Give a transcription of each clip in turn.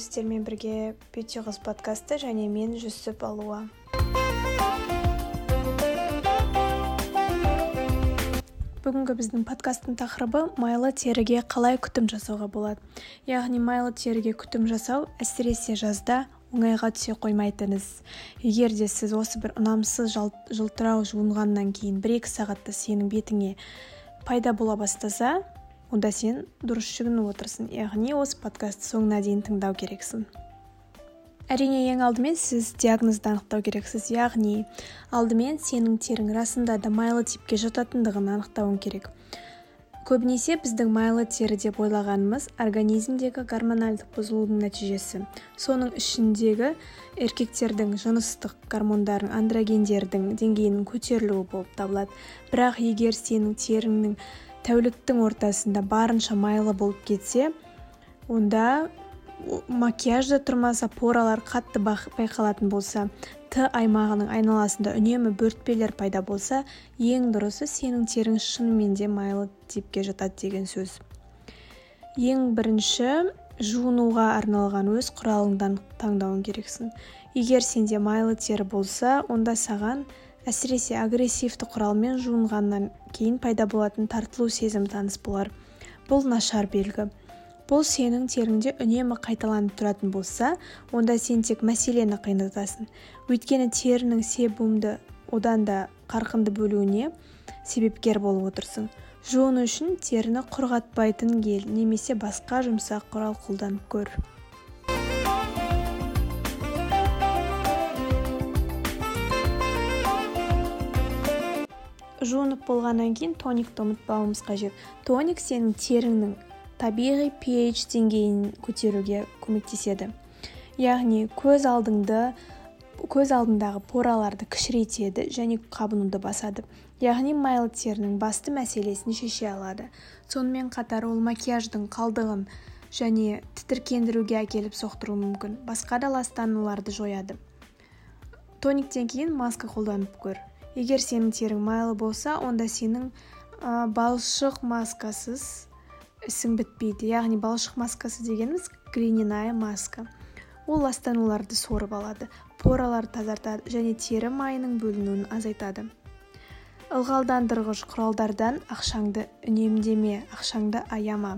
сіздермен бірге бети қыз подкасты және мен жүсіп алуа. Бүгінгі біздің подкасттың тақырыбы майлы теріге қалай күтім жасауға болады? Яғни майлы теріге күтім жасау әсіресе жазда оңайға түсе қоймайтын егер де сіз осы бір ұнамсыз жылтырау жуынғаннан кейін бір екі сағатта сенің бетіңе пайда бола бастаса онда сен дұрыс жүгініп отырсың яғни осы подкастты соңына дейін тыңдау керексің. Әрине ең алдымен сіз диагнозды анықтау керексіз. Яғни алдымен сенің терің расында да майлы типке жататындығын анықтауың керек. Көбінесе біздің майлы тері деп ойлағанымыз организмдегі гормональдық бұзылудың нәтижесі. Соның ішіндегі еркектердің жыныстық гормондардың андрогендердің деңгейінің көтерілуі болып табылады. Бірақ егер сенің теріңнің тәуліктің ортасында барынша майлы болып кетсе онда макияж да тұрмаса поралар қатты байқалатын болса т аймағының айналасында үнемі бөртпелер пайда болса ең дұрысы сенің терің шынымен де майлы типке жатады деген сөз. Ең бірінші жуынуға арналған өз құралыңды таңдауың керексің. Егер сенде майлы тері болса онда саған әсіресе агрессивті құралмен жуынғаннан кейін пайда болатын тартылу сезімі таныс болар. Бұл нашар белгі. Бұл сенің теріңде үнемі қайталанып тұратын болса онда сен тек мәселені қиындатасың. Өйткені терінің себумды одан да қарқынды бөлуіне себепкер болып отырсың. Жуыну үшін теріні құрғатпайтын гель немесе басқа жұмсақ құрал қолданып көр. Жуынып болғаннан кейін тоникті ұмытпауымыз қажет. Тоник сенің теріңнің табиғи pH деңгейін көтеруге көмектеседі. Яғни көз алдыңды көз алдындағы пораларды кішірейтеді және қабынуды басады. Яғни майлы терінің басты мәселесін шеше алады. Сонымен қатар ол макияждың қалдығын және тітіркендіруге әкеліп соқтыруы мүмкін. Басқа да ластануларды жояды. Тониктен кейін маска қолданып көр. Егер сенің терің майлы болса онда сенің ә, балшық маскасыз ісің бітпейді. Яғни балшық маскасы дегеніміз глиняная маска. Ол ластануларды сорып алады пораларды тазартады және тері майының бөлінуін азайтады. Ылғалдандырғыш құралдардан ақшаңды үнемдеме ақшаңды аяма.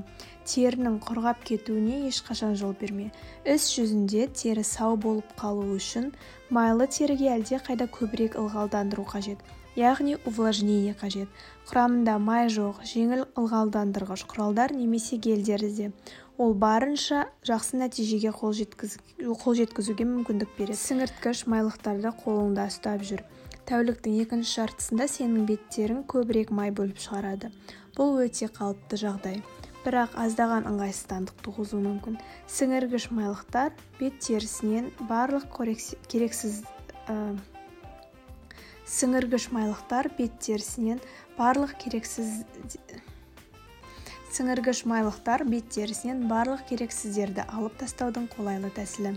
Терінің құрғап кетуіне ешқашан жол берме. Іс жүзінде тері сау болып қалу үшін майлы теріге әлде қайда көбірек ылғалдандыру қажет яғни увлажнение қажет. Құрамында май жоқ жеңіл ылғалдандырғыш құралдар немесе гельдер ізде. Ол барынша жақсы нәтижеге қол, жеткіз, қол жеткізуге мүмкіндік береді. Сіңірткіш майлықтарды қолыңда ұстап жүр. Тәуліктің екінші жартысында сенің беттерің көбірек май бөліп шығарады. Бұл өте қалыпты жағдай. Бірақ аздаған ыңғайсыздандық туғызуы мүмкін. Сіңіргіш майлықтар бет терісінен барлық керексіз ә, сіңіргіш майлықтар бет терісінен барлық керексіз сіңіргіш майлықтар бет терісінен барлық керексіздерді алып тастаудың қолайлы тәсілі.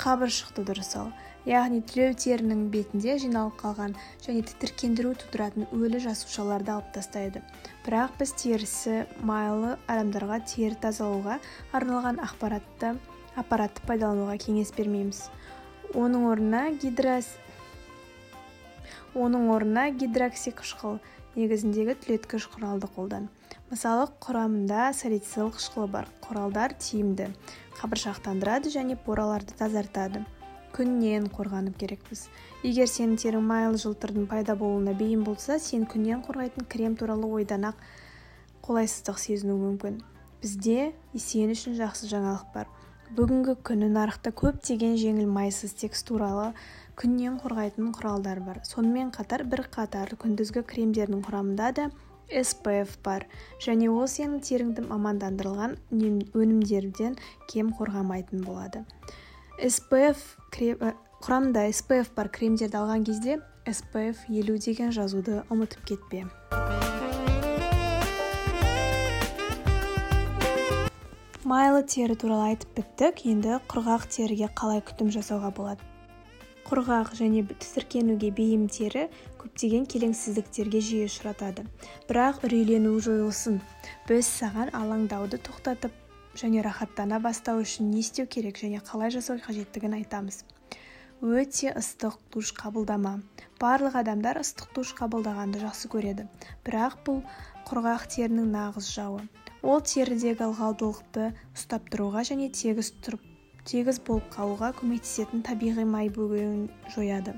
Қабыршықты дұрыс ал. Яғни тілеу терінің бетінде жиналып қалған және тітіркендіру тудыратын өлі жасушаларды алып тастайды. Бірақ біз терісі майлы адамдарға тері тазалауға арналған ақпаратты аппаратты пайдалануға кеңес бермейміз. Оның орнына гидрос оның орнына гидроксиқышқыл негізіндегі түлеткіш құралды қолдан. Мысалы құрамында салицил қышқылы бар құралдар тиімді. Қабыршақтандырады және пораларды тазартады. Күннен қорғанып керекпіз. Егер сенің терің майлы жылтырдың пайда болуына бейім болса сен күннен қорғайтын крем туралы ойдан ақ қолайсыздық сезінуі мүмкін. Бізде сен үшін жақсы жаңалық бар. Бүгінгі күні нарықта көптеген жеңіл майсыз текстуралы күннен қорғайтын құралдар бар. Сонымен қатар бір қатар күндізгі кремдердің құрамында да SPF бар. Және ол сенің теріңді мамандандырылған өнімдерден кем қорғамайтын болады. SPF Э, құрамында SPF бар кремдерді алған кезде SPF 50 деген жазуды ұмытып кетпе. Майлы тері туралы айтып біттік. Енді құрғақ теріге қалай күтім жасауға болады? Құрғақ және тітіркенуге бейім тері көптеген келеңсіздіктерге жиі ұшыратады. Бірақ үрейлену жойылсын. Біз саған алаңдауды тоқтатып және рахаттана бастау үшін не істеу керек және қалай жасау қажеттігін айтамыз. Өте ыстық душ қабылдама. Барлық адамдар ыстық душ қабылдағанды жақсы көреді. Бірақ бұл құрғақ терінің нағыз жауы. Ол терідегі ылғалдылықты ұстап тұруға және тегіс тұрып тегіс болып қалуға көмектесетін табиғи май бөгеуін жояды.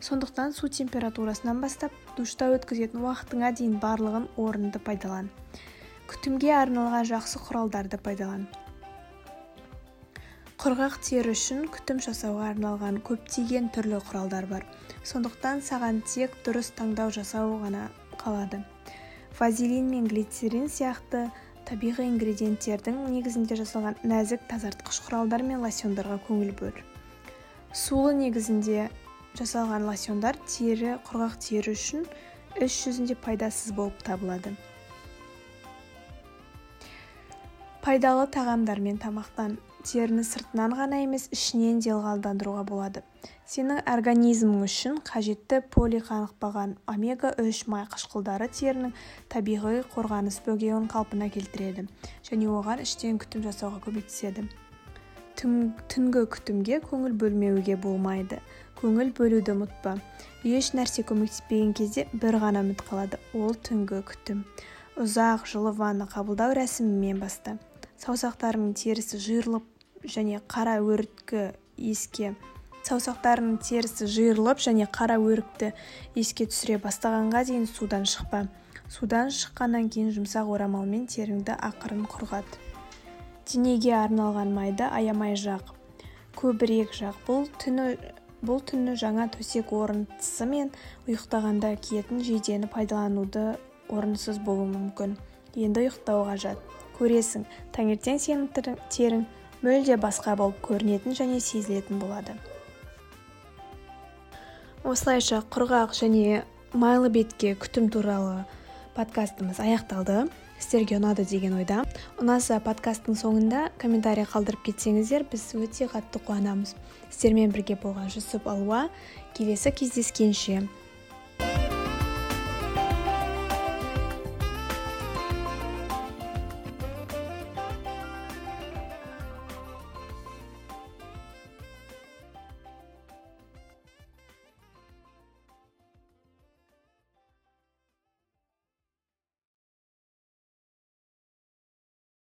Сондықтан су температурасынан бастап душта өткізетін уақытыңа дейін барлығын орынды пайдалан. Күтімге арналған жақсы құралдарды пайдалан. Құрғақ тері үшін күтім жасауға арналған көптеген түрлі құралдар бар. Сондықтан саған тек дұрыс таңдау жасау ғана қалады. Вазелин мен глицерин сияқты табиғи ингредиенттердің негізінде жасалған нәзік тазартқыш құралдар мен лосьондарға көңіл бөл. Сулы негізінде жасалған лосьондар тері құрғақ тері үшін іс жүзінде пайдасыз болып табылады. Пайдалы тағамдармен тамақтан теріні сыртынан ғана емес ішінен де ылғалдандыруға болады. Сенің организмің үшін қажетті полиқанықпаған омега-3 май қышқылдары терінің табиғи қорғаныс бөгеуін қалпына келтіреді және оған іштен күтім жасауға көмектеседі. Түнгі күтімге көңіл бөлмеуге болмайды. Көңіл бөлуді ұмытпа. Еш нәрсе көмектеспеген кезде бір ғана үміт қалады. Ол түнгі күтім. Ұзақ жылы ванна қабылдау рәсімімен баста саусақтарыңның терісі жиырылып және қара өрткі еске саусақтарыңның терісі жиырылып және қара өрікті еске түсіре бастағанға дейін судан шықпа. Судан шыққаннан кейін жұмсақ орамалмен теріңді ақырын құрғат. Денеге арналған майды аямай жақ. Көбірек жақ. Бұл түні бұл түні жаңа төсек орындысы мен ұйықтағанда киетін жейдені пайдалануды орынсыз болуы мүмкін. Енді ұйықтауға жат көресің. Таңертең сенің терің мүлде басқа болып көрінетін және сезілетін болады. Осылайша құрғақ және майлы бетке күтім туралы подкастымыз аяқталды. Сіздерге ұнады деген ойда. Ұнаса подкасттың соңында комментарий қалдырып кетсеңіздер біз өте қатты қуанамыз. Сіздермен бірге болған жүсіп алуа. Келесі кездескенше.